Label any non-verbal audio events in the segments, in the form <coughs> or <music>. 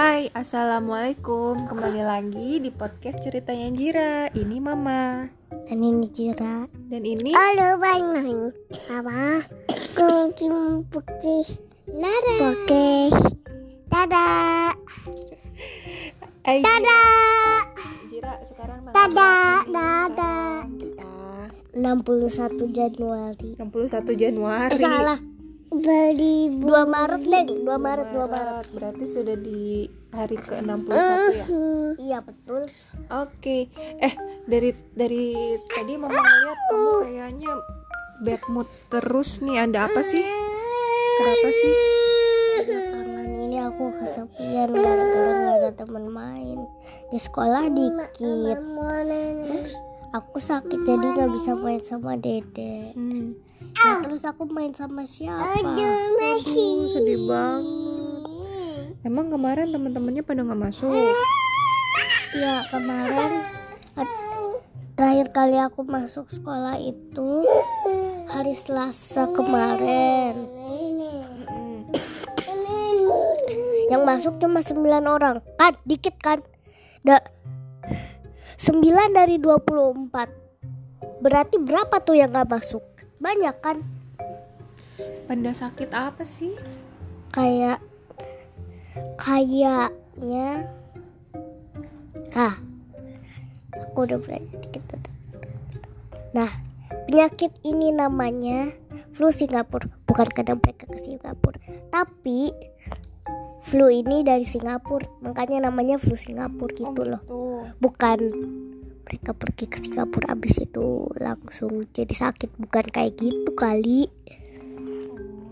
Hai, Assalamualaikum. Kembali lagi di podcast ceritanya Jira. Ini Mama. Dan ini Jira. Dan ini? Halo Bang. Apa? Kucing putih Nada Pokes Dadah. Hai, Dadah. Jira, sekarang Dadah, dadah. Sekarang Kita 61 Januari. 61 Januari. Eh salah Beri 2 Maret deh 2 Maret 2 Maret. Berarti sudah di hari ke-61 ya? Iya betul. Oke. Eh, dari dari tadi Mama ngeliat kamu kayaknya bad mood terus nih. Ada apa sih? Kenapa sih? Belakangan ini aku kesepian gara-gara gak ada teman main. Di sekolah dikit. Terus aku sakit jadi gak bisa main sama dede Hmm. Nah, terus aku main sama siapa? Aduh, sedih banget. Emang kemarin teman-temannya pada nggak masuk? Ya kemarin terakhir kali aku masuk sekolah itu hari Selasa kemarin. Yang masuk cuma 9 orang. Kan dikit kan? Da 9 dari 24. Berarti berapa tuh yang gak masuk? Banyak kan? Pada sakit apa sih? Kayak kayaknya ah aku udah belajar dikit nah penyakit ini namanya flu Singapura bukan karena mereka ke Singapura tapi flu ini dari Singapura makanya namanya flu Singapura gitu loh Tuh. bukan mereka pergi ke Singapura abis itu langsung jadi sakit bukan kayak gitu kali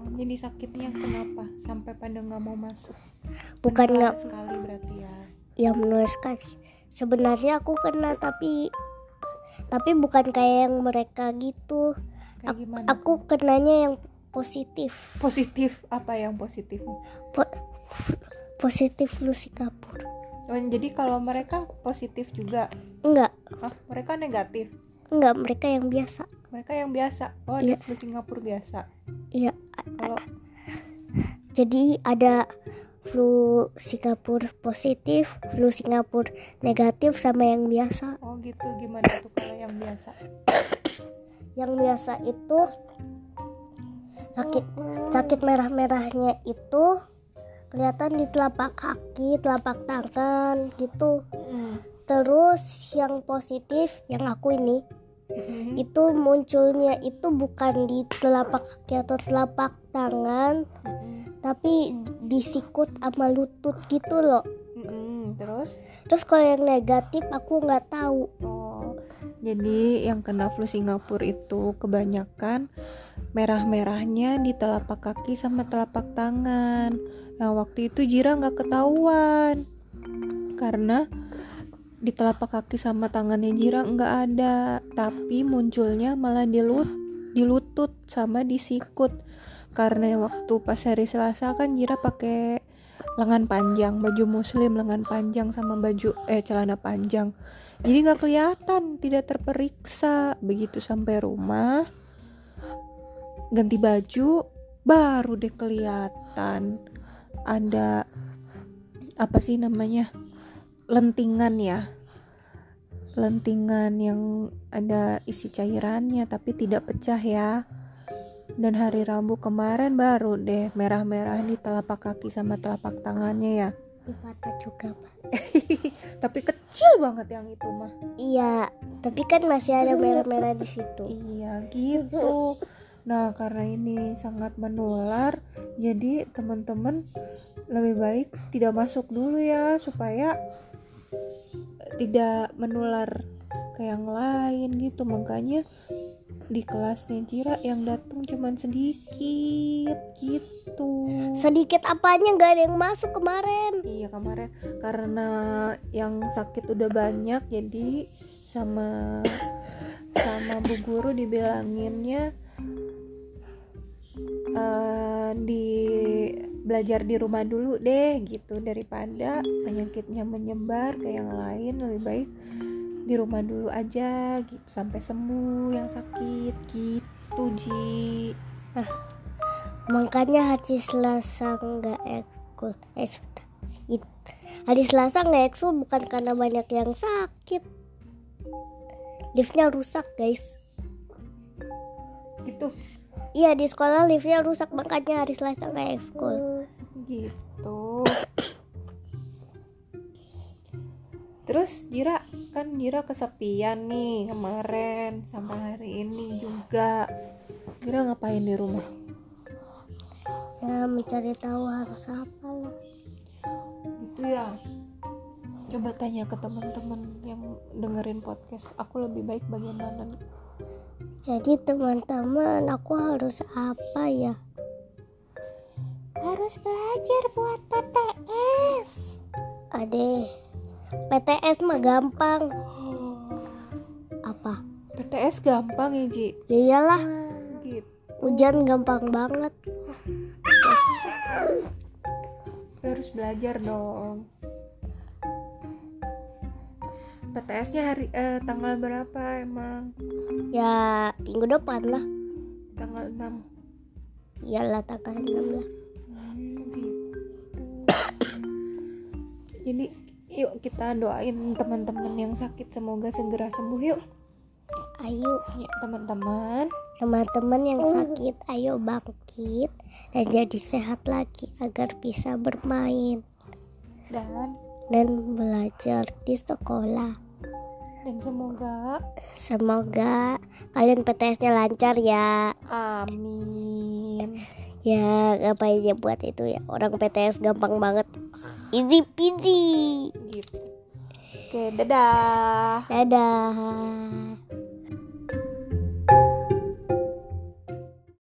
Oh, jadi sakitnya kenapa? Sampai pada nggak mau masuk? bukan nggak sekali berarti ya. yang menulis sekali sebenarnya aku kena tapi tapi bukan kayak yang mereka gitu Kayak Ak- gimana? aku kenanya yang positif Positif apa yang positif? Po- positif flu Singapura Oh, jadi kalau mereka positif juga, enggak ah mereka negatif. enggak mereka yang biasa Mereka yang biasa. Oh, ada flu Singapura biasa. iya Kalau <laughs> jadi ada flu Singapura positif flu Singapura negatif sama yang biasa oh gitu gimana tuh kalau yang biasa? <coughs> yang biasa itu sakit sakit merah-merahnya itu kelihatan di telapak kaki, telapak tangan gitu. Hmm. Terus yang positif yang aku ini Mhm. itu munculnya itu bukan di telapak kaki atau telapak tangan, Mhm. tapi di sikut sama lutut gitu loh. Mhm. Terus? Terus kalau yang negatif aku nggak tahu. Oh, jadi yang kena flu Singapura itu kebanyakan merah-merahnya di telapak kaki sama telapak tangan. Nah, waktu itu Jira nggak ketahuan karena di telapak kaki sama tangannya Jira nggak ada, tapi munculnya malah di lut di lutut sama di sikut. Karena waktu pas hari Selasa kan Jira pakai lengan panjang, baju muslim lengan panjang sama baju eh celana panjang jadi nggak kelihatan tidak terperiksa begitu sampai rumah ganti baju baru deh kelihatan ada apa sih namanya lentingan ya lentingan yang ada isi cairannya tapi tidak pecah ya dan hari Rabu kemarin baru deh merah-merah di telapak kaki sama telapak tangannya ya Di mata juga, Pak. <laughs> tapi kecil banget yang itu mah Iya, tapi kan masih ada merah-merah di situ. Iya gitu. Nah karena ini sangat menular, jadi teman-teman lebih baik tidak masuk dulu ya supaya tidak menular ke yang lain gitu. Makanya di kelasnya Jira yang datang cuman sedikit gitu. Sedikit apanya nggak ada yang masuk kemarin. Iya kemarin karena yang sakit udah banyak jadi sama sama bu guru dibilanginnya eh, di belajar di rumah dulu deh gitu daripada penyakitnya menyebar ke yang lain lebih baik di rumah dulu aja gitu sampai sembuh yang sakit gitu Ji. Makanya hati Selasa nggak ekskul. Eh, hari Selasa nggak ekskul bukan karena banyak yang sakit. Liftnya rusak guys. Gitu iya di sekolah liftnya rusak makanya hari Selasa nggak ekskul. Gitu. Terus Jira kan Jira kesepian nih kemarin sampai hari ini juga. Jira ngapain di rumah? Ya mencari tahu harus apa lah. Gitu ya. Coba tanya ke teman-teman yang dengerin podcast. Aku lebih baik bagaimana? nih jadi teman-teman aku harus apa ya? Harus belajar buat PTS ade PTS mah gampang. Apa? PTS gampang ya Ji? Ya iyalah. Gitu. Hujan gampang banget. Gak susah. harus belajar dong PTS-nya hari eh, tanggal berapa emang? Ya minggu depan lah. Tanggal 6 iyalah tanggal 6 lah. Hmm, gitu. <coughs> jadi yuk kita doain teman-teman yang sakit semoga segera sembuh yuk. Ayo. Ya teman-teman. Teman-teman yang sakit ayo bangkit dan jadi sehat lagi agar bisa bermain dan? dan belajar di sekolah dan semoga semoga kalian PTS-nya lancar ya. Amin. Ya ngapain ya buat itu ya? Orang PTS gampang banget. Easy peasy. Gitu. Oke dadah. Dadah